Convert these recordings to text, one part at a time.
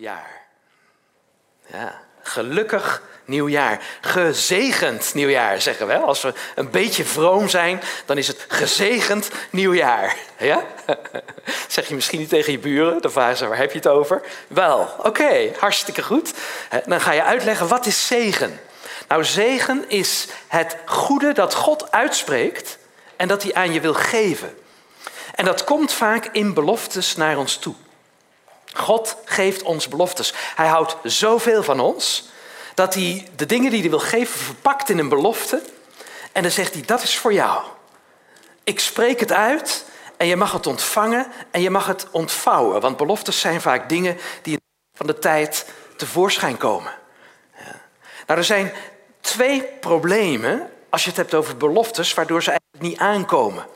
Ja, gelukkig nieuwjaar. Gezegend nieuwjaar, zeggen we. Als we een beetje vroom zijn, dan is het gezegend nieuwjaar. Ja? Zeg je misschien niet tegen je buren, dan vragen ze waar heb je het over? Wel, oké, hartstikke goed. Dan ga je uitleggen, wat is zegen? Nou, zegen is het goede dat God uitspreekt en dat hij aan je wil geven. En dat komt vaak in beloftes naar ons toe. God geeft ons beloftes. Hij houdt zoveel van ons dat hij de dingen die hij wil geven verpakt in een belofte. En dan zegt hij, dat is voor jou. Ik spreek het uit en je mag het ontvangen en je mag het ontvouwen. Want beloftes zijn vaak dingen die van de tijd tevoorschijn komen. Ja. Nou, er zijn twee problemen als je het hebt over beloftes, waardoor ze eigenlijk niet aankomen.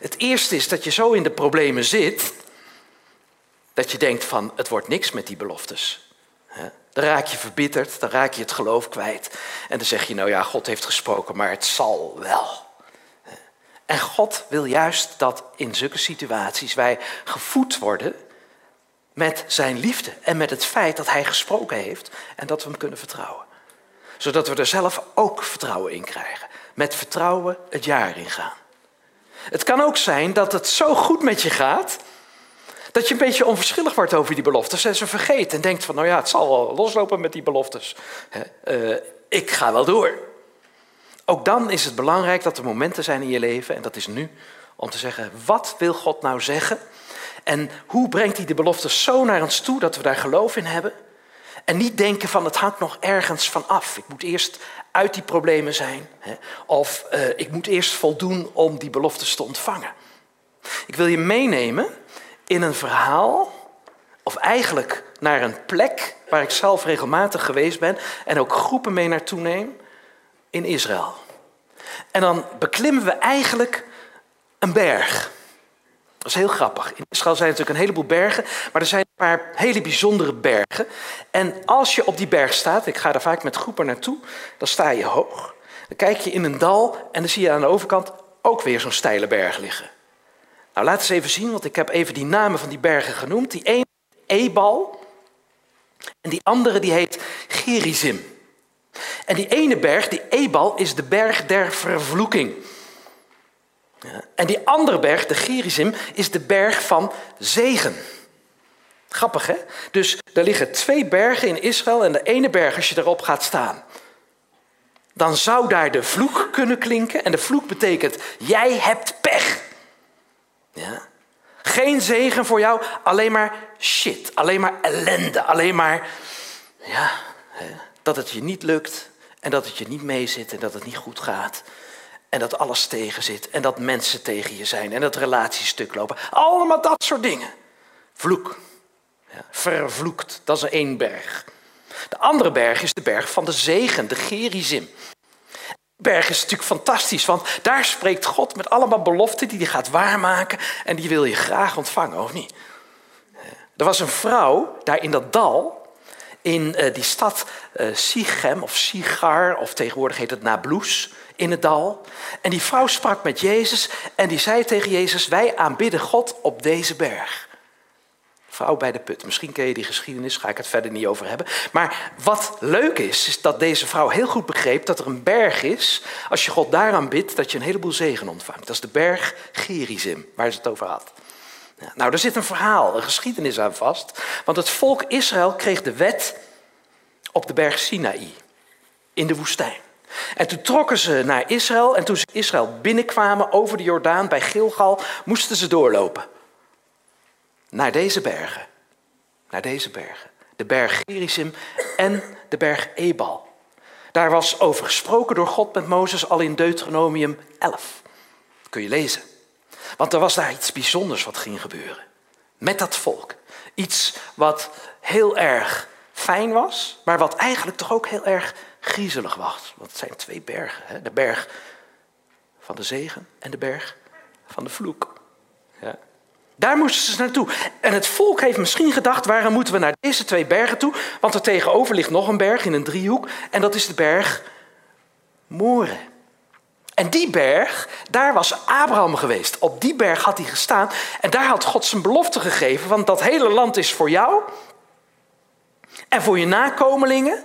Het eerste is dat je zo in de problemen zit dat je denkt van het wordt niks met die beloftes. Dan raak je verbitterd, dan raak je het geloof kwijt. En dan zeg je, nou ja, God heeft gesproken, maar het zal wel. En God wil juist dat in zulke situaties wij gevoed worden met zijn liefde en met het feit dat hij gesproken heeft en dat we hem kunnen vertrouwen. Zodat we er zelf ook vertrouwen in krijgen. Met vertrouwen het jaar ingaan. Het kan ook zijn dat het zo goed met je gaat dat je een beetje onverschillig wordt over die beloftes en ze vergeet en denkt van, nou ja, het zal wel loslopen met die beloftes. Uh, ik ga wel door. Ook dan is het belangrijk dat er momenten zijn in je leven, en dat is nu, om te zeggen, wat wil God nou zeggen? En hoe brengt hij de beloftes zo naar ons toe dat we daar geloof in hebben? En niet denken van het hangt nog ergens van af. Ik moet eerst uit die problemen zijn. Hè? Of uh, ik moet eerst voldoen om die beloftes te ontvangen. Ik wil je meenemen in een verhaal, of eigenlijk naar een plek waar ik zelf regelmatig geweest ben en ook groepen mee naartoe neem in Israël. En dan beklimmen we eigenlijk een berg. Dat is heel grappig. In Israël zijn natuurlijk een heleboel bergen, maar er zijn een paar hele bijzondere bergen. En als je op die berg staat, ik ga daar vaak met groepen naartoe, dan sta je hoog. Dan kijk je in een dal en dan zie je aan de overkant ook weer zo'n steile berg liggen. Nou, we eens even zien, want ik heb even die namen van die bergen genoemd. Die ene Ebal en die andere die heet Gerizim. En die ene berg, die Ebal, is de berg der vervloeking. En die andere berg, de Gerizim, is de berg van zegen. Grappig, hè? Dus er liggen twee bergen in Israël en de ene berg, als je erop gaat staan, dan zou daar de vloek kunnen klinken. En de vloek betekent, jij hebt pech. Ja? Geen zegen voor jou, alleen maar shit, alleen maar ellende, alleen maar ja, dat het je niet lukt en dat het je niet meezit en dat het niet goed gaat. En dat alles tegen zit en dat mensen tegen je zijn en dat relaties stuk lopen. Allemaal dat soort dingen. Vloek. Ja, vervloekt, dat is één berg. De andere berg is de berg van de zegen, de Gerizim berg is natuurlijk fantastisch, want daar spreekt God met allemaal beloften die hij gaat waarmaken en die wil je graag ontvangen, of niet? Er was een vrouw daar in dat dal, in uh, die stad uh, of Sigar, of tegenwoordig heet het Nablus, in het dal. En die vrouw sprak met Jezus en die zei tegen Jezus, wij aanbidden God op deze berg. Vrouw bij de put. Misschien ken je die geschiedenis, ga ik het verder niet over hebben. Maar wat leuk is, is dat deze vrouw heel goed begreep dat er een berg is. Als je God daaraan bidt, dat je een heleboel zegen ontvangt. Dat is de berg Gerizim, waar ze het over had. Nou, er zit een verhaal, een geschiedenis aan vast. Want het volk Israël kreeg de wet op de berg Sinaï, in de woestijn. En toen trokken ze naar Israël en toen ze Israël binnenkwamen over de Jordaan bij Gilgal, moesten ze doorlopen naar deze bergen. Naar deze bergen. De berg Gerizim en de berg Ebal. Daar was over gesproken door God met Mozes al in Deuteronomium 11. Dat kun je lezen. Want er was daar iets bijzonders wat ging gebeuren. Met dat volk. Iets wat heel erg fijn was, maar wat eigenlijk toch ook heel erg griezelig was. Want het zijn twee bergen. Hè? De berg van de zegen en de berg van de vloek. Ja. Daar moesten ze naartoe. En het volk heeft misschien gedacht, waarom moeten we naar deze twee bergen toe? Want er tegenover ligt nog een berg in een driehoek. En dat is de berg Moren. En die berg, daar was Abraham geweest. Op die berg had hij gestaan. En daar had God zijn belofte gegeven. Want dat hele land is voor jou. en voor je nakomelingen.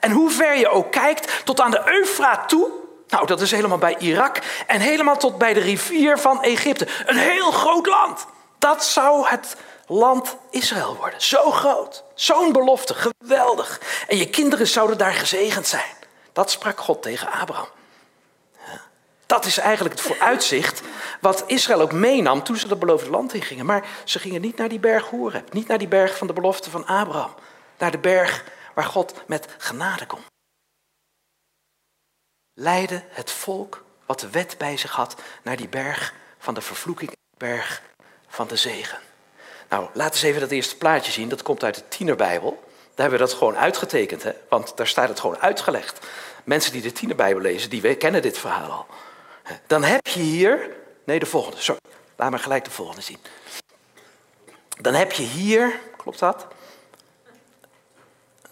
En hoe ver je ook kijkt, tot aan de Eufraat toe. Nou, dat is helemaal bij Irak en helemaal tot bij de rivier van Egypte. Een heel groot land. Dat zou het land Israël worden. Zo groot. Zo'n belofte. Geweldig. En je kinderen zouden daar gezegend zijn. Dat sprak God tegen Abraham. Dat is eigenlijk het vooruitzicht wat Israël ook meenam toen ze het beloofde land in gingen. Maar ze gingen niet naar die berg Horeb, niet naar die berg van de belofte van Abraham. Naar de berg waar God met genade komt. Leidde het volk wat de wet bij zich had naar die berg van de vervloeking, berg van de zegen. Nou, laten we even dat eerste plaatje zien. Dat komt uit de Tienerbijbel. Daar hebben we dat gewoon uitgetekend, hè? want daar staat het gewoon uitgelegd. Mensen die de Tienerbijbel lezen, die kennen dit verhaal al. Dan heb je hier, nee de volgende, sorry, laat maar gelijk de volgende zien. Dan heb je hier, klopt dat?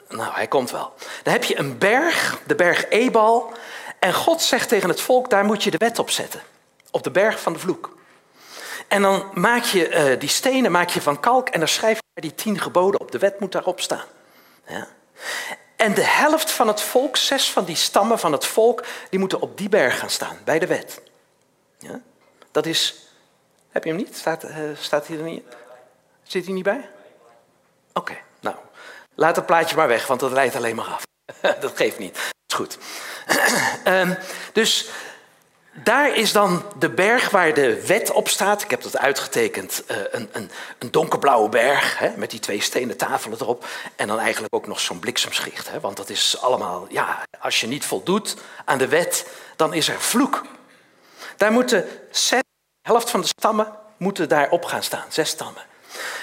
Nou, hij komt wel. Dan heb je een berg, de berg Ebal. En God zegt tegen het volk, daar moet je de wet op zetten. Op de berg van de vloek. En dan maak je uh, die stenen maak je van kalk en dan schrijf je die tien geboden op. De wet moet daarop staan. Ja. En de helft van het volk, zes van die stammen van het volk, die moeten op die berg gaan staan, bij de wet. Ja? Dat is. Heb je hem niet? Staat, uh, staat hij er niet? Zit hij niet bij? Oké, nou. Laat het plaatje maar weg, want dat leidt alleen maar af. dat geeft niet. Goed. um, dus daar is dan de berg waar de wet op staat. Ik heb dat uitgetekend. Uh, een, een, een, donkerblauwe berg hè, met die twee stenen tafelen erop. En dan eigenlijk ook nog zo'n bliksemschicht. Hè, want dat is allemaal, ja, als je niet voldoet aan de wet, dan is er vloek. Daar moeten zes, de helft van de stammen moeten daar op gaan staan. Zes stammen.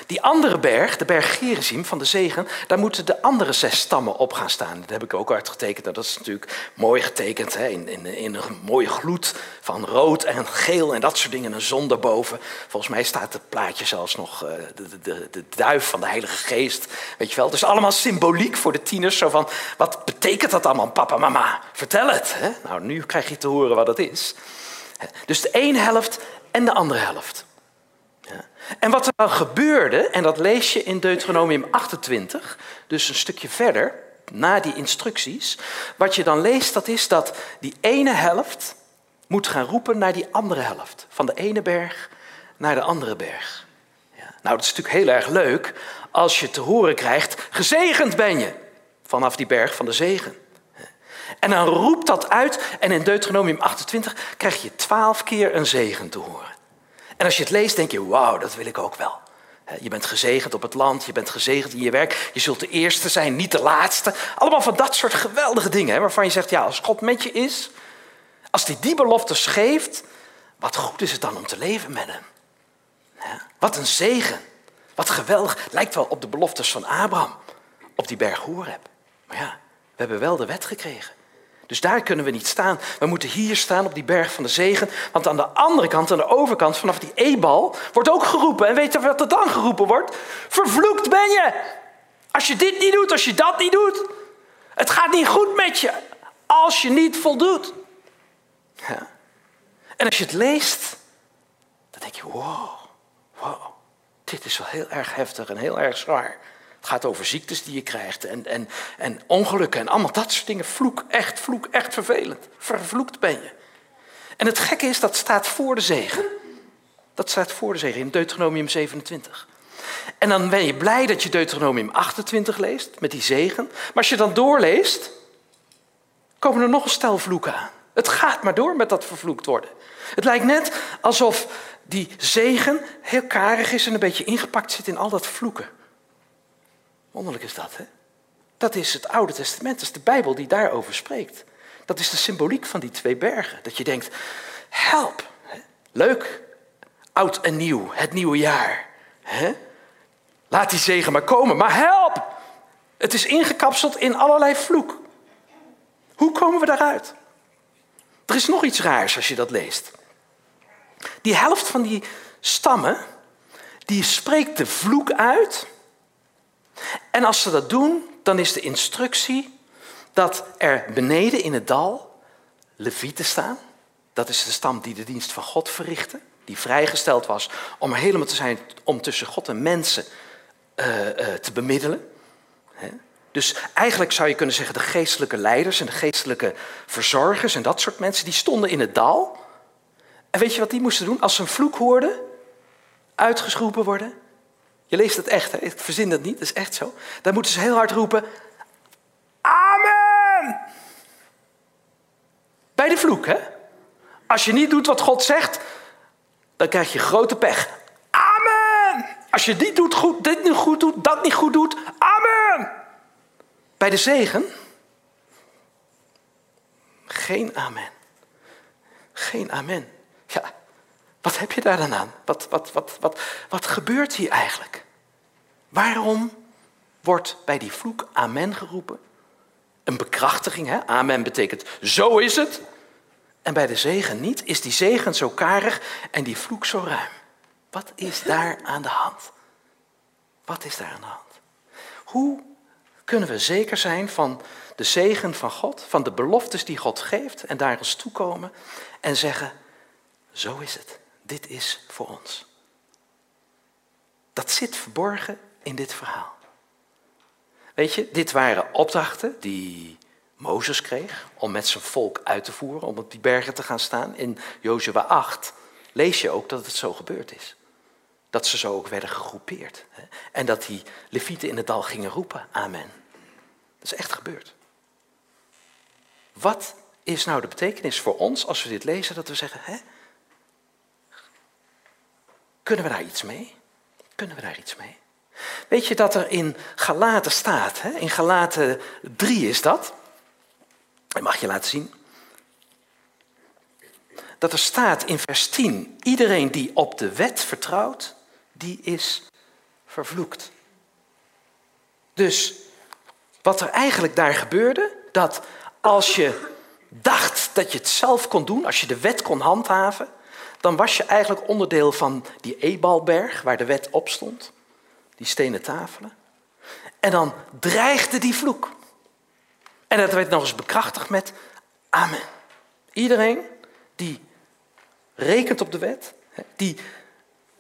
Die andere berg, de berg Gerizim van de zegen, daar moeten de andere zes stammen op gaan staan. Dat heb ik ook uitgetekend. Dat is natuurlijk mooi getekend hè? In, een mooie gloed van rood en geel en dat soort dingen. Een zon daarboven. Volgens mij staat het plaatje zelfs nog uh, de, de, de, duif van de Heilige Geest. Weet je wel? Dus allemaal symboliek voor de tieners. Zo van, wat betekent dat allemaal, papa, mama? Vertel het. Hè? Nou, nu krijg je te horen wat het is. Dus de ene helft en de andere helft. En wat er dan gebeurde, en dat lees je in Deuteronomium 28, dus een stukje verder, na die instructies. Wat je dan leest, dat is dat die ene helft moet gaan roepen naar die andere helft. Van de ene berg naar de andere berg. Ja, nou, dat is natuurlijk heel erg leuk als je te horen krijgt, gezegend ben je. Vanaf die berg van de zegen. En dan roept dat uit en in Deuteronomium 28 krijg je twaalf keer een zegen te horen. En als je het leest, denk je, wauw, dat wil ik ook wel. Je bent gezegend op het land, je bent gezegend in je werk, je zult de eerste zijn, niet de laatste. Allemaal van dat soort geweldige dingen, waarvan je zegt, ja, als God met je is, als hij die beloftes geeft, wat goed is het dan om te leven met hem. Wat een zegen, wat geweldig. Lijkt wel op de beloftes van Abraham, op die berg Horeb. Maar ja, we hebben wel de wet gekregen. Dus daar kunnen we niet staan. We moeten hier staan op die berg van de zegen. Want aan de andere kant, aan de overkant, vanaf die ebal, wordt ook geroepen. En weet je wat er dan geroepen wordt? Vervloekt ben je. Als je dit niet doet, als je dat niet doet. Het gaat niet goed met je als je niet voldoet. En als je het leest, dan denk je, wow, wow, dit is wel heel erg heftig en heel erg zwaar. Het gaat over ziektes die je krijgt en, en, en ongelukken en allemaal dat soort dingen. Vloek, echt vloek, echt vervelend. Vervloekt ben je. En het gekke is, dat staat voor de zegen. Dat staat voor de zegen in Deuteronomium 27. En dan ben je blij dat je Deuteronomium 28 leest, met die zegen. Maar als je dan doorleest, komen er nog een stel vloeken aan. Het gaat maar door met dat vervloekt worden. Het lijkt net alsof die zegen heel karig is en een beetje ingepakt zit in al dat vloeken. Wonderlijk is dat, hè? Dat is het Oude Testament, dat is de Bijbel die daarover spreekt. Dat is de symboliek van die twee bergen. Dat je denkt, help, leuk, oud en nieuw, het nieuwe jaar. Hè? Laat die zegen maar komen, maar help! Het is ingekapseld in allerlei vloek. Hoe komen we daaruit? Er is nog iets raars als je dat leest. Die helft van die stammen, die spreekt de vloek uit en als ze dat doen, dan is de instructie dat er beneden in het dal levieten staan. Dat is de stam die de dienst van God verrichtte, die vrijgesteld was om helemaal te zijn om tussen God en mensen uh, uh, te bemiddelen. Dus eigenlijk zou je kunnen zeggen, de geestelijke leiders en de geestelijke verzorgers en dat soort mensen, die stonden in het dal. En weet je wat die moesten doen? Als ze een vloek hoorden, uitgeschroepen worden. Je leest het echt, hè? ik verzin dat niet, dat is echt zo. Dan moeten ze heel hard roepen, Amen! Bij de vloek, hè? Als je niet doet wat God zegt, dan krijg je grote pech. Amen! Als je dit, doet goed, dit niet goed doet, dat niet goed doet, amen! Bij de zegen, geen amen. Geen amen. Wat heb je daar dan aan? Wat, wat, wat, wat, wat gebeurt hier eigenlijk? Waarom wordt bij die vloek amen geroepen? Een bekrachtiging, hè? amen betekent zo is het. En bij de zegen niet. Is die zegen zo karig en die vloek zo ruim? Wat is daar aan de hand? Wat is daar aan de hand? Hoe kunnen we zeker zijn van de zegen van God, van de beloftes die God geeft en daar eens toekomen en zeggen, zo is het, dit is voor ons. Dat zit verborgen in dit verhaal. Weet je, dit waren opdrachten die Mozes kreeg om met zijn volk uit te voeren, om op die bergen te gaan staan. In Jozua 8 lees je ook dat het zo gebeurd is. Dat ze zo ook werden gegroepeerd. En dat die levieten in het dal gingen roepen, amen. Dat is echt gebeurd. Wat is nou de betekenis voor ons als we dit lezen, dat we zeggen, hè? Kunnen we daar iets mee? Kunnen we daar iets mee? Weet je dat er in Galaten staat, hè? in Galaten 3 is dat, ik mag je laten zien, dat er staat in vers 10, iedereen die op de wet vertrouwt, die is vervloekt. Dus wat er eigenlijk daar gebeurde, dat als je dacht dat je het zelf kon doen, als je de wet kon handhaven, dan was je eigenlijk onderdeel van die Ebalberg waar de wet op stond, die stenen tafelen. En dan dreigde die vloek. En dat werd nog eens bekrachtigd met Amen. Iedereen die rekent op de wet, die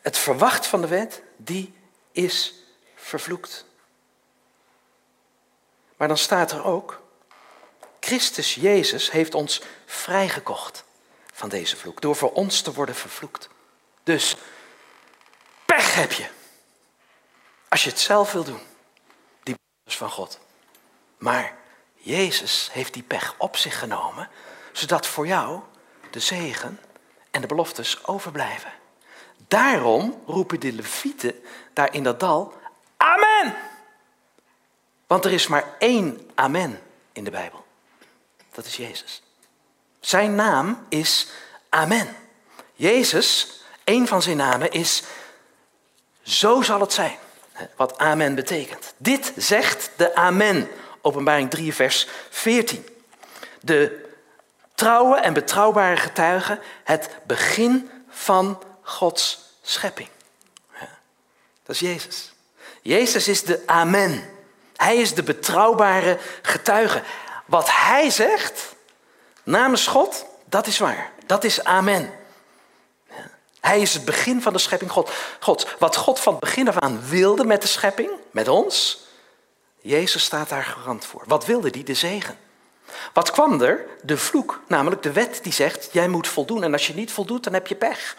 het verwacht van de wet, die is vervloekt. Maar dan staat er ook, Christus Jezus heeft ons vrijgekocht van deze vloek, door voor ons te worden vervloekt. Dus pech heb je, als je het zelf wil doen, die is van God. Maar Jezus heeft die pech op zich genomen, zodat voor jou de zegen en de beloftes overblijven. Daarom roepen de levieten daar in dat dal, Amen! Want er is maar één Amen in de Bijbel. Dat is Jezus. Zijn naam is Amen. Jezus, een van zijn namen is Zo zal het zijn. Wat Amen betekent. Dit zegt de Amen. Openbaring 3, vers 14. De trouwe en betrouwbare getuige, het begin van Gods schepping. Dat is Jezus. Jezus is de Amen. Hij is de betrouwbare getuige. Wat hij zegt namens God, dat is waar. Dat is Amen. Hij is het begin van de schepping God. God. Wat God van het begin af aan wilde met de schepping, met ons, Jezus staat daar garant voor. Wat wilde hij? De zegen. Wat kwam er? De vloek, namelijk de wet die zegt, jij moet voldoen en als je niet voldoet, dan heb je pech.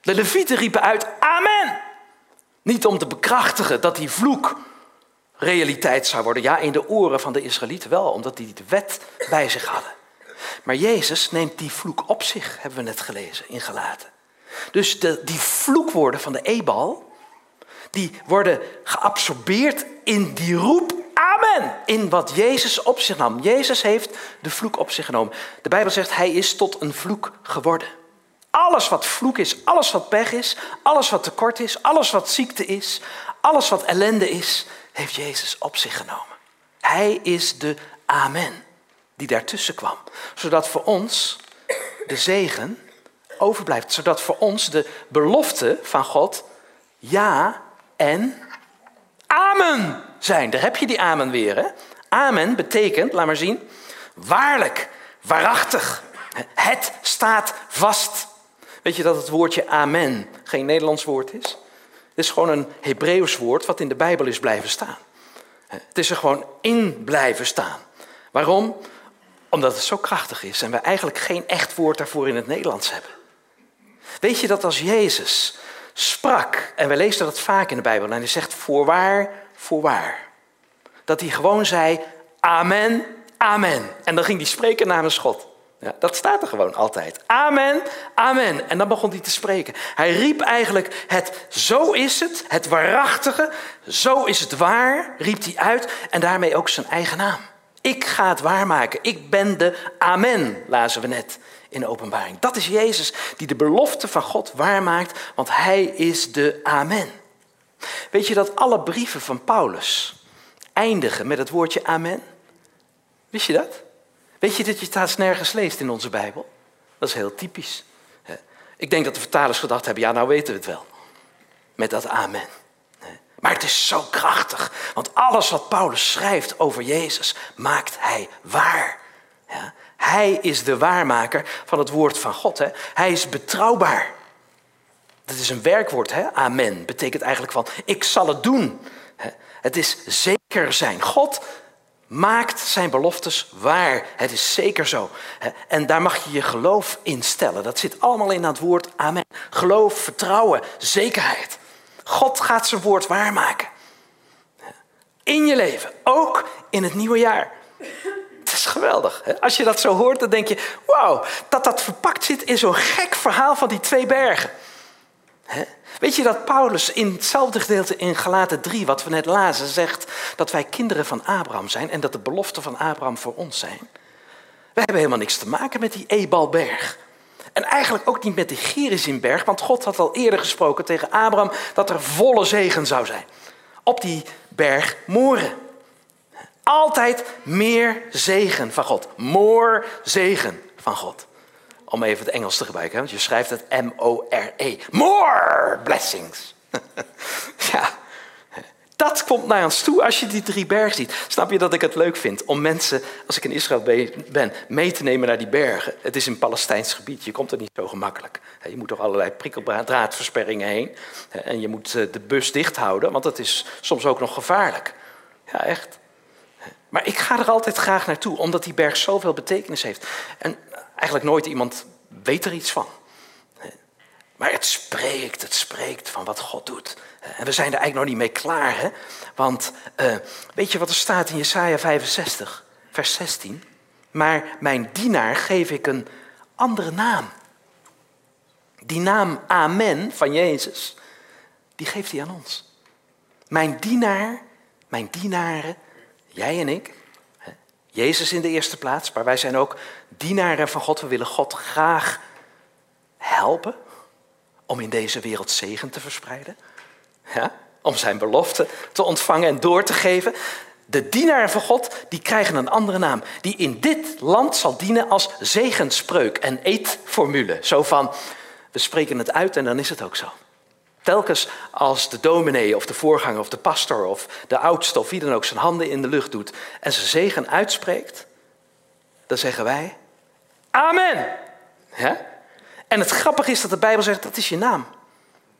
De levieten riepen uit, amen. Niet om te bekrachtigen dat die vloek realiteit zou worden. Ja, in de oren van de Israëlieten wel, omdat die de wet bij zich hadden. Maar Jezus neemt die vloek op zich, hebben we net gelezen in Galaten. Dus de, die vloekwoorden van de Ebal, die worden geabsorbeerd in die roep Amen. In wat Jezus op zich nam. Jezus heeft de vloek op zich genomen. De Bijbel zegt, hij is tot een vloek geworden. Alles wat vloek is, alles wat pech is, alles wat tekort is, alles wat ziekte is, alles wat ellende is, heeft Jezus op zich genomen. Hij is de Amen die daartussen kwam. Zodat voor ons de zegen overblijft. Zodat voor ons de belofte van God ja en amen zijn. Daar heb je die amen weer. Hè? Amen betekent, laat maar zien, waarlijk, waarachtig. Het staat vast. Weet je dat het woordje amen geen Nederlands woord is? Het is gewoon een Hebreeuws woord wat in de Bijbel is blijven staan. Het is er gewoon in blijven staan. Waarom? Omdat het zo krachtig is en we eigenlijk geen echt woord daarvoor in het Nederlands hebben. Weet je dat als Jezus sprak, en we lezen dat vaak in de Bijbel, en hij zegt voorwaar, voorwaar. Dat hij gewoon zei, amen, amen. En dan ging hij spreken namens God. Ja, dat staat er gewoon altijd. Amen, amen. En dan begon hij te spreken. Hij riep eigenlijk het zo is het, het waarachtige, zo is het waar, riep hij uit. En daarmee ook zijn eigen naam. Ik ga het waarmaken. Ik ben de amen, lazen we net in de openbaring. Dat is Jezus die de belofte van God waarmaakt, want hij is de amen. Weet je dat alle brieven van Paulus eindigen met het woordje amen? Wist je dat? Weet je dat je het nergens leest in onze Bijbel? Dat is heel typisch. Ik denk dat de vertalers gedacht hebben, ja nou weten we het wel. Met dat amen. Maar het is zo krachtig, want alles wat Paulus schrijft over Jezus maakt hij waar. Hij is de waarmaker van het woord van God. Hè? Hij is betrouwbaar. Dat is een werkwoord, hè? amen. Betekent eigenlijk van, ik zal het doen. Het is zeker zijn. God maakt zijn beloftes waar. Het is zeker zo. En daar mag je je geloof in stellen. Dat zit allemaal in dat woord amen. Geloof, vertrouwen, zekerheid. God gaat zijn woord waarmaken. In je leven, ook in het nieuwe jaar. Het is geweldig. Als je dat zo hoort, dan denk je: wauw, dat dat verpakt zit in zo'n gek verhaal van die twee bergen. Weet je dat Paulus in hetzelfde gedeelte in Galaten 3, wat we net lazen, zegt dat wij kinderen van Abraham zijn en dat de beloften van Abraham voor ons zijn? We hebben helemaal niks te maken met die Ebalberg. En eigenlijk ook niet met de Gerizimberg, want God had al eerder gesproken tegen Abraham dat er volle zegen zou zijn. Op die berg Moren. Altijd meer zegen van God. More zegen van God. Om even het Engels te gebruiken, want je schrijft het M-O-R-E. More blessings. ja, dat komt naar ons toe als je die drie bergen ziet. Snap je dat ik het leuk vind om mensen, als ik in Israël ben, mee te nemen naar die bergen? Het is een Palestijns gebied, je komt er niet zo gemakkelijk. Je moet door allerlei prikkeldraadversperringen heen. En je moet eh, de bus dicht houden, want dat is soms ook nog gevaarlijk. Ja, echt. Maar ik ga er altijd graag naartoe, omdat die berg zoveel betekenis heeft. En eigenlijk nooit iemand weet er iets van. Maar het spreekt, het spreekt van wat God doet. En we zijn er eigenlijk nog niet mee klaar. Hè? Want uh, weet je wat er staat in Jesaja 65, vers 16? Maar mijn dienaar geef ik een andere naam. Die naam Amen van Jezus, die geeft hij aan ons. Mijn dienaar, mijn dienaren, jij en ik, Jezus in de eerste plaats, maar wij zijn ook dienaren van God. We willen God graag helpen om in deze wereld zegen te verspreiden. Ja? Om zijn belofte te ontvangen en door te geven. De dienaren van God, die krijgen een andere naam. Die in dit land zal dienen als zegenspreuk en eetformule. Zo van, we spreken het uit en dan is het ook zo. Telkens als de dominee of de voorganger of de pastor of de oudste of wie dan ook zijn handen in de lucht doet en zijn zegen uitspreekt, dan zeggen wij Amen. Ja? En het grappige is dat de Bijbel zegt dat is je naam.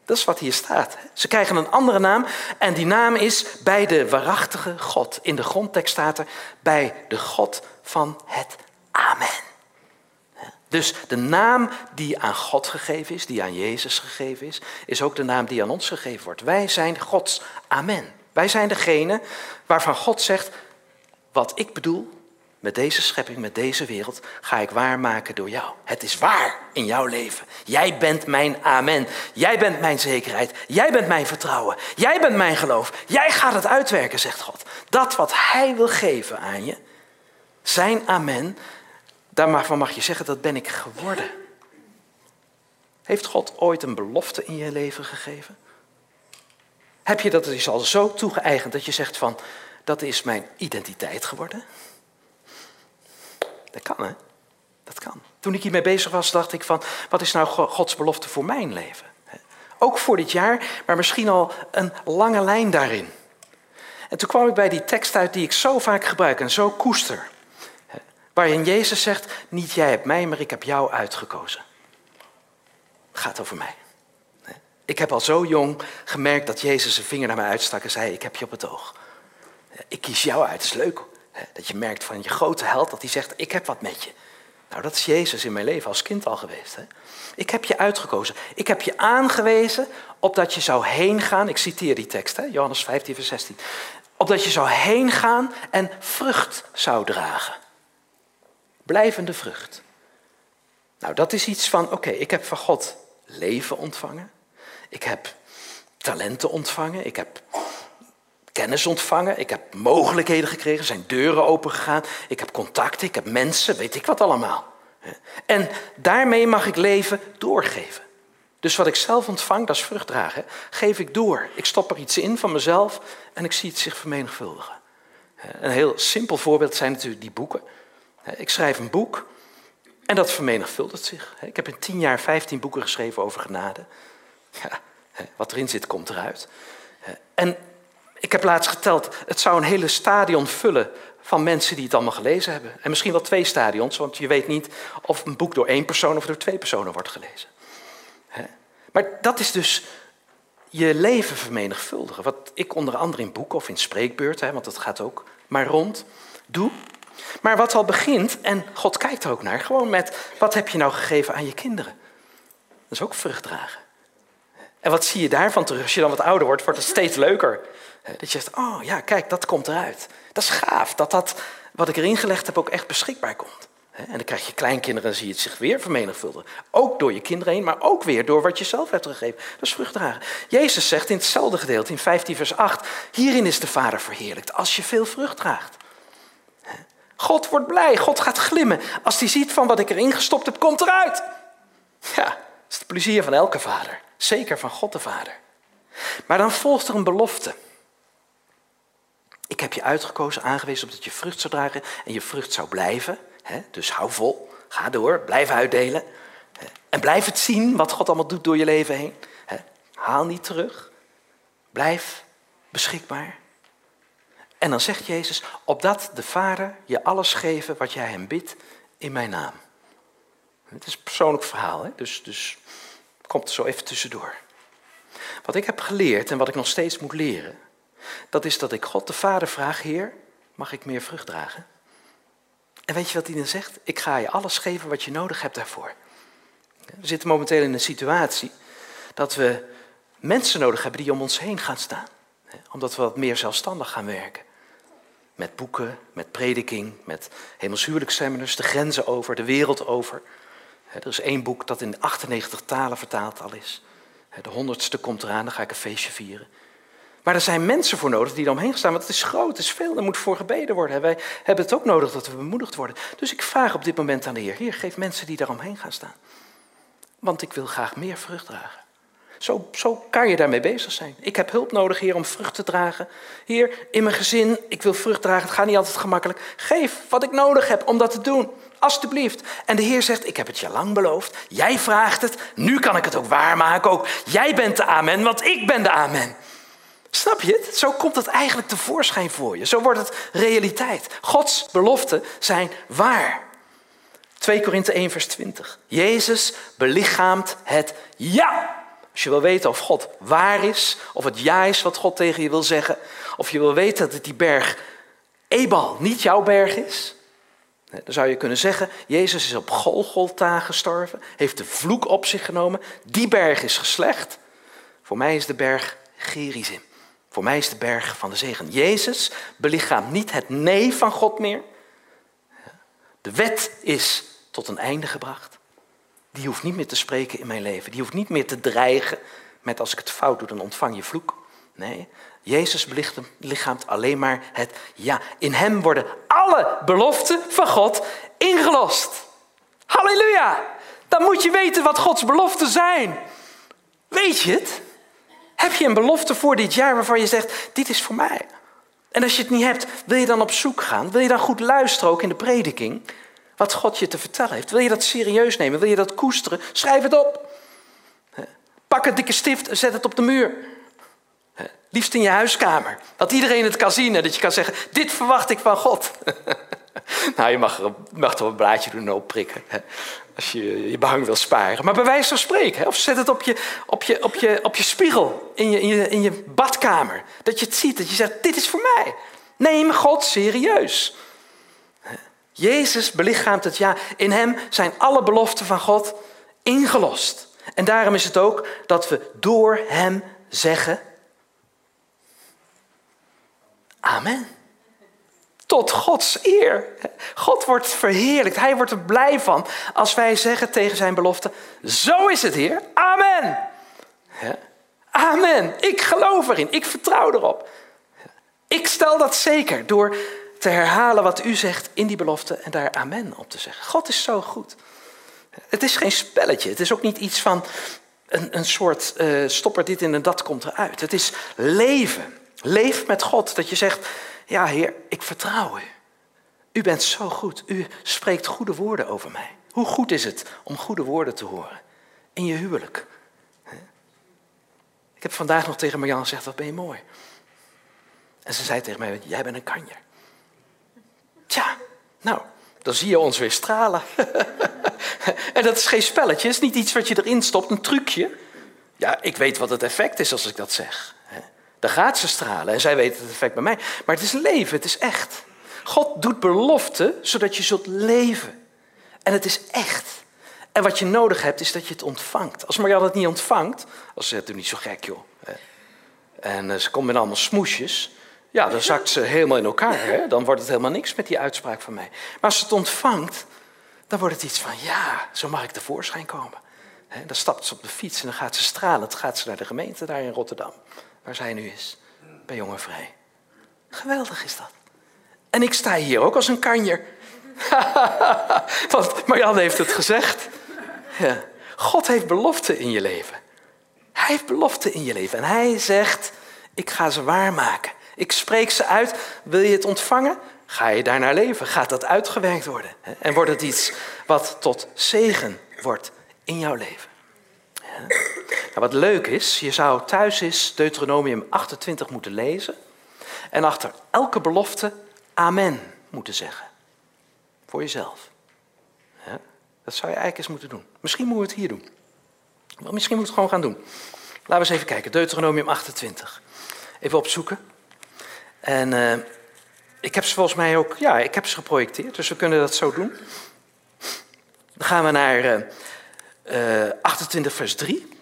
Dat is wat hier staat. Ze krijgen een andere naam en die naam is bij de waarachtige God. In de grondtekst staat er bij de God van het Amen. Dus de naam die aan God gegeven is, die aan Jezus gegeven is, is ook de naam die aan ons gegeven wordt. Wij zijn Gods Amen. Wij zijn degene waarvan God zegt, wat ik bedoel met deze schepping, met deze wereld, ga ik waarmaken door jou. Het is waar in jouw leven. Jij bent mijn amen. Jij bent mijn zekerheid. Jij bent mijn vertrouwen. Jij bent mijn geloof. Jij gaat het uitwerken, zegt God. Dat wat Hij wil geven aan je, zijn amen, Daarvan mag je zeggen, dat ben ik geworden. Heeft God ooit een belofte in je leven gegeven? Heb je dat is al zo toegeëigend dat je zegt van, dat is mijn identiteit geworden? Dat kan hè, dat kan. Toen ik hiermee bezig was, dacht ik van, wat is nou Gods belofte voor mijn leven? Ook voor dit jaar, maar misschien al een lange lijn daarin. En toen kwam ik bij die tekst uit die ik zo vaak gebruik en zo koester. Waarin Jezus zegt, niet jij hebt mij, maar ik heb jou uitgekozen. Het gaat over mij. Ik heb al zo jong gemerkt dat Jezus zijn vinger naar mij uitstak en zei, ik heb je op het oog. Ik kies jou uit, dat is leuk. Dat je merkt van je grote held, dat hij zegt, ik heb wat met je. Nou, dat is Jezus in mijn leven als kind al geweest. Hè? Ik heb je uitgekozen. Ik heb je aangewezen opdat je zou heen gaan. Ik citeer die tekst, hè? Johannes 15, vers 16. Opdat je zou heen gaan en vrucht zou dragen. Blijvende vrucht. Nou, dat is iets van, oké, ik heb van God leven ontvangen. Ik heb talenten ontvangen. Ik heb kennis ontvangen. Ik heb mogelijkheden gekregen. Zijn deuren opengegaan. Ik heb contacten. Ik heb mensen. Weet ik wat allemaal. En daarmee mag ik leven doorgeven. Dus wat ik zelf ontvang, dat is vrucht dragen. Geef ik door. Ik stop er iets in van mezelf en ik zie het zich vermenigvuldigen. Een heel simpel voorbeeld zijn natuurlijk die boeken. Ik schrijf een boek en dat vermenigvuldigt zich. Ik heb in tien jaar vijftien boeken geschreven over genade. Ja, wat erin zit, komt eruit. En ik heb laatst geteld, het zou een hele stadion vullen van mensen die het allemaal gelezen hebben. En misschien wel twee stadions, want je weet niet of een boek door één persoon of door twee personen wordt gelezen. Maar dat is dus je leven vermenigvuldigen. Wat ik onder andere in boeken of in spreekbeurten, want dat gaat ook maar rond, doe. Maar wat al begint, en God kijkt er ook naar, gewoon met wat heb je nou gegeven aan je kinderen? Dat is ook vrucht dragen. En wat zie je daarvan terug? Als je dan wat ouder wordt, wordt het steeds leuker. Dat je zegt, oh ja, kijk, dat komt eruit. Dat is gaaf, dat dat wat ik erin gelegd heb ook echt beschikbaar komt. En dan krijg je kleinkinderen en zie je het zich weer vermenigvuldigen. Ook door je kinderen heen, maar ook weer door wat je zelf hebt gegeven. Dat is vruchtdragen. Jezus zegt in hetzelfde gedeelte, in 15 vers 8, hierin is de Vader verheerlijkt, als je veel vrucht draagt. God wordt blij, God gaat glimmen. Als hij ziet van wat ik erin gestopt heb, komt eruit. Ja, dat is het plezier van elke vader. Zeker van God de Vader. Maar dan volgt er een belofte. Ik heb je uitgekozen, aangewezen opdat je vrucht zou dragen en je vrucht zou blijven. Dus hou vol, ga door, blijf uitdelen. En blijf het zien wat God allemaal doet door je leven heen. Haal niet terug. Blijf beschikbaar. En dan zegt Jezus, opdat de Vader je alles geven wat jij hem bidt in mijn naam. Het is een persoonlijk verhaal, hè? Dus, dus komt er zo even tussendoor. Wat ik heb geleerd en wat ik nog steeds moet leren, dat is dat ik God de Vader vraag, Heer, mag ik meer vrucht dragen? En weet je wat hij dan zegt? Ik ga je alles geven wat je nodig hebt daarvoor. We zitten momenteel in een situatie dat we mensen nodig hebben die om ons heen gaan staan. Omdat we wat meer zelfstandig gaan werken. Met boeken, met prediking, met hemelshuwelijksseminars, de grenzen over, de wereld over. Er is één boek dat in 98 talen vertaald al is. De honderdste komt eraan, dan ga ik een feestje vieren. Maar er zijn mensen voor nodig die er omheen staan, want het is groot, het is veel, er moet voor gebeden worden. Wij hebben het ook nodig dat we bemoedigd worden. Dus ik vraag op dit moment aan de Heer, Heer, geef mensen die daar omheen gaan staan. Want ik wil graag meer vrucht dragen. Zo, zo kan je daarmee bezig zijn. Ik heb hulp nodig, Heer, om vrucht te dragen. Heer, in mijn gezin, ik wil vrucht dragen, het gaat niet altijd gemakkelijk. Geef wat ik nodig heb om dat te doen. Alsjeblieft. En de Heer zegt, ik heb het je lang beloofd. Jij vraagt het, nu kan ik het ook waarmaken. Ook jij bent de amen, want ik ben de amen. Snap je het? Zo komt het eigenlijk tevoorschijn voor je. Zo wordt het realiteit. Gods beloften zijn waar. 2 Korinthe 1 vers 20. Jezus belichaamt het ja. Als je wil weten of God waar is, of het ja is wat God tegen je wil zeggen, of je wil weten dat die berg Ebal niet jouw berg is, dan zou je kunnen zeggen, Jezus is op Golgotha gestorven, heeft de vloek op zich genomen, die berg is geslecht. Voor mij is de berg Gerizim. Voor mij is de berg van de zegen. Jezus belichaamt niet het nee van God meer. De wet is tot een einde gebracht. Die hoeft niet meer te spreken in mijn leven. Die hoeft niet meer te dreigen met als ik het fout doe, dan ontvang je vloek. Nee, Jezus belichaamt alleen maar het ja. In hem worden alle beloften van God ingelost. Halleluja! Dan moet je weten wat Gods beloften zijn. Weet je het? Heb je een belofte voor dit jaar waarvan je zegt, dit is voor mij? En als je het niet hebt, wil je dan op zoek gaan? Wil je dan goed luisteren ook in de prediking? Wat God je te vertellen heeft. Wil je dat serieus nemen? Wil je dat koesteren? Schrijf het op. Pak een dikke stift en zet het op de muur. Liefst in je huiskamer. Dat iedereen het kan zien en dat je kan zeggen, dit verwacht ik van God. nou, je mag, er, mag toch een blaadje doen en opprikken. Als je je behang wil sparen. Maar bij wijze van spreken. Of zet het op je, op je, op je, op je spiegel in je, in, je, in je badkamer. Dat je het ziet, dat je zegt, dit is voor mij. Neem God serieus. Jezus belichaamt het ja. In hem zijn alle beloften van God ingelost. En daarom is het ook dat we door hem zeggen: Amen. Tot Gods eer. God wordt verheerlijkt. Hij wordt er blij van als wij zeggen tegen zijn belofte: Zo is het, Heer. Amen. Amen. Ik geloof erin. Ik vertrouw erop. Ik stel dat zeker door te herhalen wat u zegt in die belofte en daar amen op te zeggen. God is zo goed. Het is geen spelletje. Het is ook niet iets van een, een soort uh, stopper dit in en dat komt eruit. Het is leven. Leef met God. Dat je zegt, ja Heer, ik vertrouw u. U bent zo goed. U spreekt goede woorden over mij. Hoe goed is het om goede woorden te horen in je huwelijk? Ik heb vandaag nog tegen Marjan gezegd, wat ben je mooi. En ze zei tegen mij, jij bent een kanjer. Tja, nou, dan zie je ons weer stralen. en dat is geen spelletje, het is niet iets wat je erin stopt, een trucje. Ja, ik weet wat het effect is als ik dat zeg. Dan gaat ze stralen en zij weet het effect bij mij. Maar het is leven, het is echt. God doet beloften zodat je zult leven. En het is echt. En wat je nodig hebt is dat je het ontvangt. Als Marjan het niet ontvangt, als ze het niet zo gek joh. En eh, ze komt met allemaal smoesjes. Ja, dan zakt ze helemaal in elkaar. Hè? Dan wordt het helemaal niks met die uitspraak van mij. Maar als ze het ontvangt, dan wordt het iets van, ja, zo mag ik tevoorschijn komen. dan stapt ze op de fiets en dan gaat ze stralen. Dan gaat ze naar de gemeente daar in Rotterdam, waar zij nu is, bij Jonge Vrij. Geweldig is dat. En ik sta hier ook als een kanjer. Want Marjan heeft het gezegd. Ja. God heeft beloften in je leven. Hij heeft beloften in je leven. En hij zegt, ik ga ze waarmaken. Ik spreek ze uit. Wil je het ontvangen? Ga je daarnaar leven? Gaat dat uitgewerkt worden? En wordt het iets wat tot zegen wordt in jouw leven? Wat leuk is, je zou thuis eens Deuteronomium 28 moeten lezen. En achter elke belofte amen moeten zeggen. Voor jezelf. Dat zou je eigenlijk eens moeten doen. Misschien moeten we het hier doen. misschien moeten we het gewoon gaan doen. Laten we eens even kijken. Deuteronomium 28. Even opzoeken. En uh, ik heb ze volgens mij ook, ja, ik heb ze geprojecteerd, dus we kunnen dat zo doen. Dan gaan we naar uh, uh, 28 vers 3.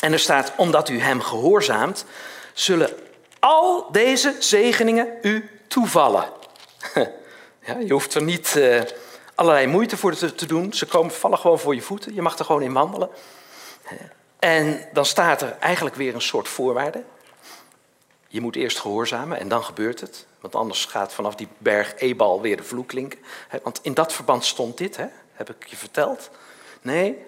En er staat, omdat u hem gehoorzaamt, zullen al deze zegeningen u toevallen. ja, je hoeft er niet uh, allerlei moeite voor te, te, doen. Ze komen, vallen gewoon voor je voeten. Je mag er gewoon in wandelen. En dan staat er eigenlijk weer een soort voorwaarde. Je moet eerst gehoorzamen en dan gebeurt het. Want anders gaat vanaf die berg Ebal weer de vloek klinken. Want in dat verband stond dit, hè? heb ik je verteld. Nee,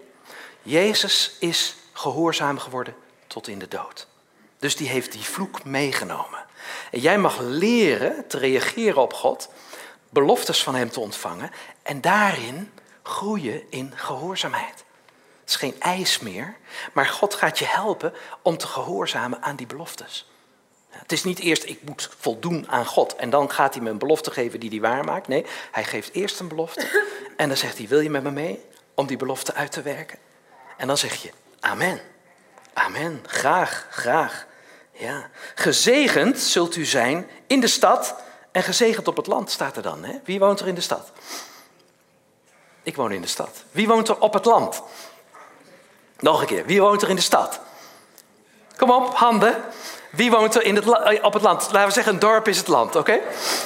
Jezus is gehoorzaam geworden tot in de dood. Dus die heeft die vloek meegenomen. En jij mag leren te reageren op God, beloftes van Hem te ontvangen en daarin groeien in gehoorzaamheid. Het is geen eis meer, maar God gaat je helpen om te gehoorzamen aan die beloftes. Het is niet eerst ik moet voldoen aan God en dan gaat hij me een belofte geven die hij waarmaakt. Nee, hij geeft eerst een belofte en dan zegt hij, wil je met me mee om die belofte uit te werken? En dan zeg je, amen. Amen, graag, graag. Ja. Gezegend zult u zijn in de stad en gezegend op het land, staat er dan. Hè? Wie woont er in de stad? Ik woon in de stad. Wie woont er op het land? Nog een keer, wie woont er in de stad? Kom op, handen. Wie woont er in het eh, op het land? Laten we zeggen, een dorp is het land, oké?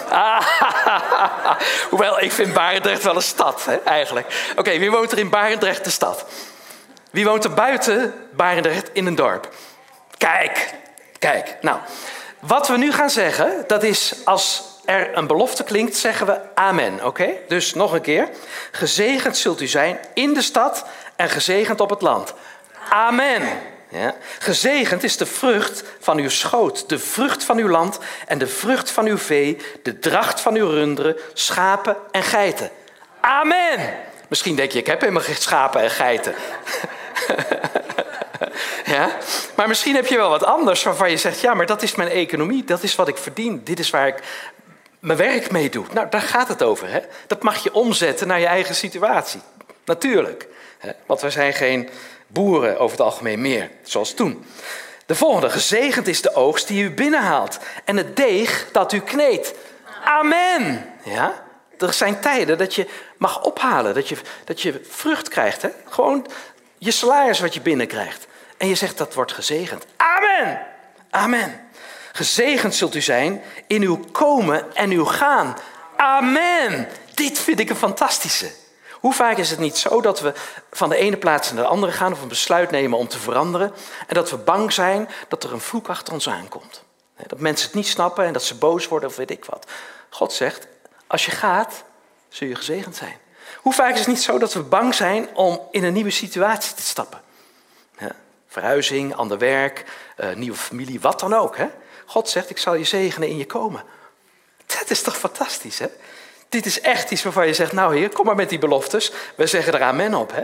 Ah, hoewel, ik vind Barendrecht wel een stad, hè, eigenlijk. Oké, wie woont er in Barendrecht, de stad? Wie woont er buiten Barendrecht in een dorp? Kijk, kijk. Nou, wat we nu gaan zeggen, dat is als er een belofte klinkt, zeggen we amen, oké? Dus nog een keer. Gezegend zult u zijn in de stad en gezegend op het land. Amen. Ja? Gezegend is de vrucht van uw schoot, de vrucht van uw land en de vrucht van uw vee, de dracht van uw runderen, schapen en geiten. Amen. Misschien denk je, ik heb helemaal geen schapen en geiten. ja? Maar misschien heb je wel wat anders waarvan je zegt, ja, maar dat is mijn economie, dat is wat ik verdien, dit is waar ik mijn werk mee doe. Nou, daar gaat het over. Hè? Dat mag je omzetten naar je eigen situatie. Natuurlijk. Hè? Want we zijn geen boeren over het algemeen meer, zoals toen. De volgende, gezegend is de oogst die u binnenhaalt en het deeg dat u kneedt. Amen. Ja? Er zijn tijden dat je mag ophalen, dat je, dat je vrucht krijgt. Hè? Gewoon je salaris wat je binnenkrijgt. En je zegt dat wordt gezegend. Amen. Amen. Gezegend zult u zijn in uw komen en uw gaan. Amen. Dit vind ik een fantastische. Hoe vaak is het niet zo dat we van de ene plaats naar de andere gaan of een besluit nemen om te veranderen en dat we bang zijn dat er een vloek achter ons aankomt? Dat mensen het niet snappen en dat ze boos worden of weet ik wat. God zegt, als je gaat, zul je gezegend zijn. Hoe vaak is het niet zo dat we bang zijn om in een nieuwe situatie te stappen? verhuizing, ander werk, uh, nieuwe familie, wat dan ook. Hè? God zegt, ik zal je zegenen in je komen. Dat is toch fantastisch, hè? Dit is echt iets waarvan je zegt, nou heer, kom maar met die beloftes. We zeggen er amen op. Hè?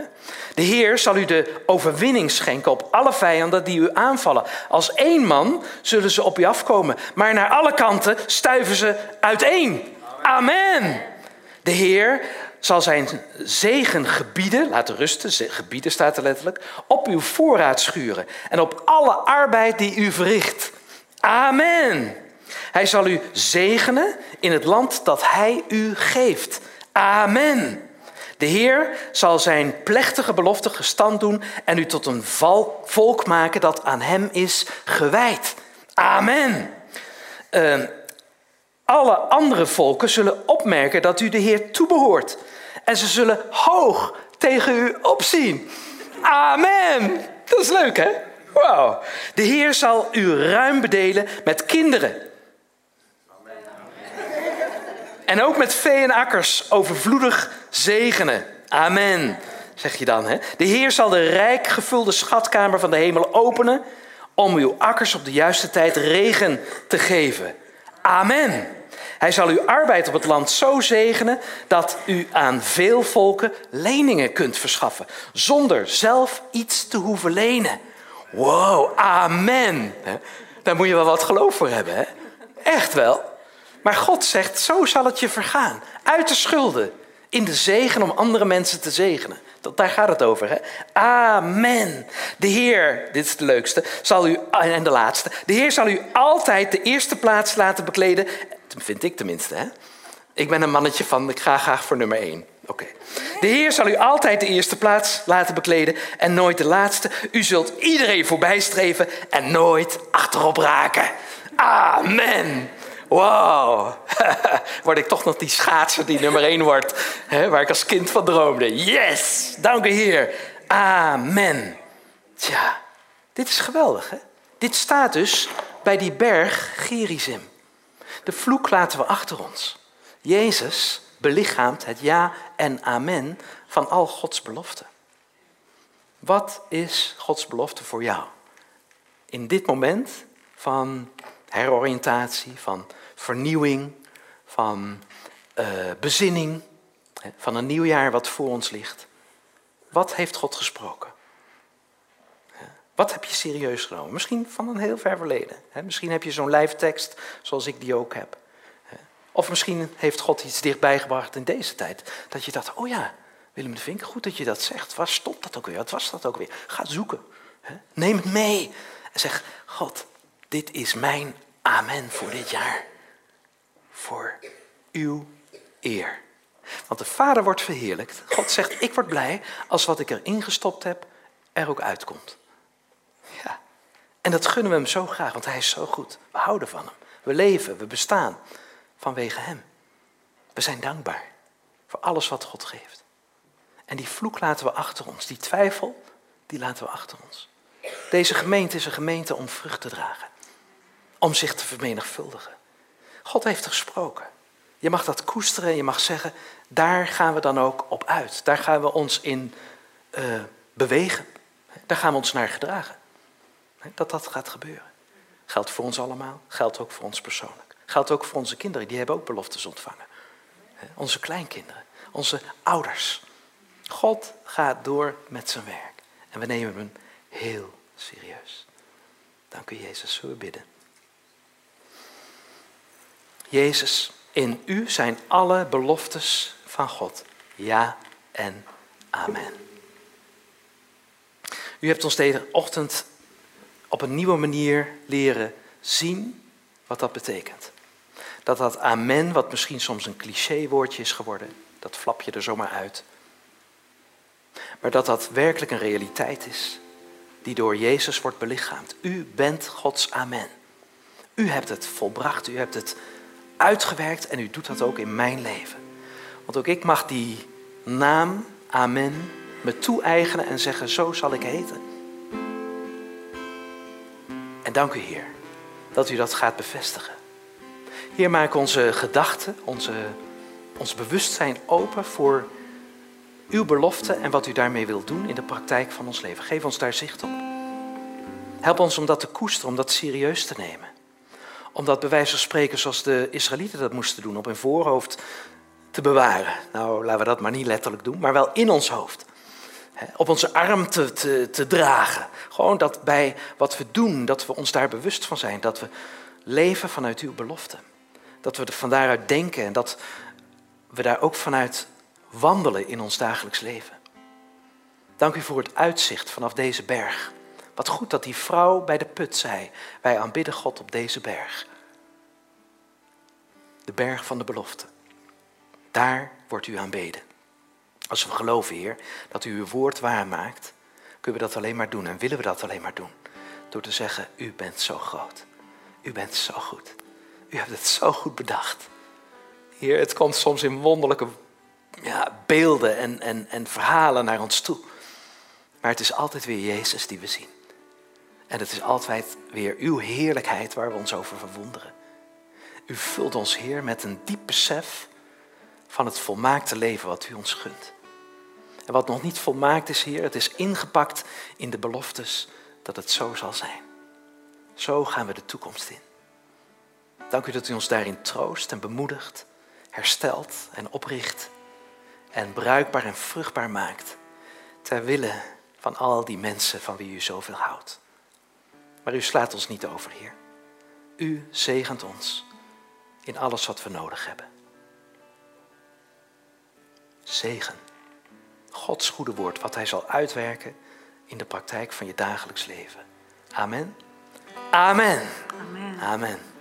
De Heer zal u de overwinning schenken op alle vijanden die u aanvallen. Als één man zullen ze op u afkomen. Maar naar alle kanten stuiven ze uiteen. Amen. De Heer zal zijn zegen gebieden, laten rusten, gebieden staat er letterlijk, op uw voorraad schuren en op alle arbeid die u verricht. Amen. Hij zal u zegenen in het land dat hij u geeft. Amen. De Heer zal zijn plechtige belofte gestand doen en u tot een volk maken dat aan hem is gewijd. Amen. Uh, alle andere volken zullen opmerken dat u de Heer toebehoort. En ze zullen hoog tegen u opzien. Amen. Dat is leuk, hè? Wauw. De Heer zal u ruim bedelen met kinderen. En ook met vee en akkers overvloedig zegenen. Amen. Zeg je dan, hè? De Heer zal de rijk gevulde schatkamer van de hemel openen om uw akkers op de juiste tijd regen te geven. Amen. Hij zal uw arbeid op het land zo zegenen dat u aan veel volken leningen kunt verschaffen, zonder zelf iets te hoeven lenen. Wow, amen. Daar moet je wel wat geloof voor hebben, hè? Echt wel. Maar God zegt, zo zal het je vergaan. Uit de schulden, in de zegen om andere mensen te zegenen. Daar gaat het over. Hè? Amen. De Heer, dit is het leukste, zal u, en de laatste. De Heer zal u altijd de eerste plaats laten bekleden. Vind ik tenminste. Hè? Ik ben een mannetje van, ik ga graag voor nummer één. Oké. De Heer zal u altijd de eerste plaats laten bekleden en nooit de laatste. U zult iedereen voorbij streven en nooit achterop raken. Amen. Wow, word ik toch nog die schaatser die nummer één wordt, hè, waar ik als kind van droomde. Yes, dank u Heer. Amen. Tja, dit is geweldig hè. Dit staat dus bij die berg Gerizim. De vloek laten we achter ons. Jezus belichaamt het ja en amen van al Gods beloften. Wat is Gods belofte voor jou? In dit moment van heroriëntatie, van vernieuwing, van uh, bezinning, van een nieuw jaar wat voor ons ligt. Wat heeft God gesproken? Wat heb je serieus genomen? Misschien van een heel ver verleden. Misschien heb je zo'n lijftekst zoals ik die ook heb. Of misschien heeft God iets dichtbij gebracht in deze tijd. Dat je dacht, oh ja, Willem de Vink, goed dat je dat zegt. Waar stond dat ook weer? Wat was dat ook weer? Ga zoeken. Neem het mee. En zeg, God, dit is mijn amen voor dit jaar voor uw eer. Want de Vader wordt verheerlijkt. God zegt, ik word blij als wat ik erin gestopt heb er ook uitkomt. Ja. En dat gunnen we hem zo graag, want hij is zo goed. We houden van hem. We leven, we bestaan vanwege hem. We zijn dankbaar voor alles wat God geeft. En die vloek laten we achter ons. Die twijfel, die laten we achter ons. Deze gemeente is een gemeente om vrucht te dragen. Om zich te vermenigvuldigen. God heeft gesproken. Je mag dat koesteren en je mag zeggen, daar gaan we dan ook op uit. Daar gaan we ons in uh, bewegen. Daar gaan we ons naar gedragen. Dat dat gaat gebeuren. Geldt voor ons allemaal, geldt ook voor ons persoonlijk. Geldt ook voor onze kinderen, die hebben ook beloftes ontvangen. Onze kleinkinderen, onze ouders. God gaat door met zijn werk. En we nemen hem heel serieus. Dank u Jezus, zullen we bidden. Jezus, in u zijn alle beloftes van God. Ja en amen. U hebt ons deze ochtend op een nieuwe manier leren zien wat dat betekent. Dat dat amen, wat misschien soms een clichéwoordje is geworden, dat flap je er zomaar uit. Maar dat dat werkelijk een realiteit is die door Jezus wordt belichaamd. U bent Gods amen. U hebt het volbracht, u hebt het uitgewerkt en u doet dat ook in mijn leven. Want ook ik mag die naam, amen, me toe-eigenen en zeggen, zo zal ik heten. En dank u Heer, dat u dat gaat bevestigen. Heer, maak onze gedachten, onze, ons bewustzijn open voor uw belofte en wat u daarmee wilt doen in de praktijk van ons leven. Geef ons daar zicht op. Help ons om dat te koesteren, om dat serieus te nemen. Om dat bij wijze van spreken zoals de Israëlieten dat moesten doen, op hun voorhoofd te bewaren. Nou, laten we dat maar niet letterlijk doen, maar wel in ons hoofd. Op onze arm te, te, te dragen. Gewoon dat bij wat we doen, dat we ons daar bewust van zijn. Dat we leven vanuit uw belofte. Dat we er van daaruit denken en dat we daar ook vanuit wandelen in ons dagelijks leven. Dank u voor het uitzicht vanaf deze berg. Wat goed dat die vrouw bij de put zei: Wij aanbidden God op deze berg. De berg van de belofte. Daar wordt u aanbeden. Als we geloven, Heer, dat u uw woord waarmaakt, kunnen we dat alleen maar doen en willen we dat alleen maar doen. Door te zeggen: U bent zo groot. U bent zo goed. U hebt het zo goed bedacht. Heer, het komt soms in wonderlijke ja, beelden en, en, en verhalen naar ons toe. Maar het is altijd weer Jezus die we zien. En het is altijd weer uw heerlijkheid waar we ons over verwonderen. U vult ons, Heer, met een diep besef van het volmaakte leven wat u ons gunt. En wat nog niet volmaakt is, Heer, het is ingepakt in de beloftes dat het zo zal zijn. Zo gaan we de toekomst in. Dank u dat u ons daarin troost en bemoedigt, herstelt en opricht en bruikbaar en vruchtbaar maakt. Ter wille van al die mensen van wie u zoveel houdt. Maar u slaat ons niet over, Heer. U zegent ons in alles wat we nodig hebben. Zegen. Gods goede woord, wat Hij zal uitwerken in de praktijk van je dagelijks leven. Amen. Amen. Amen. Amen.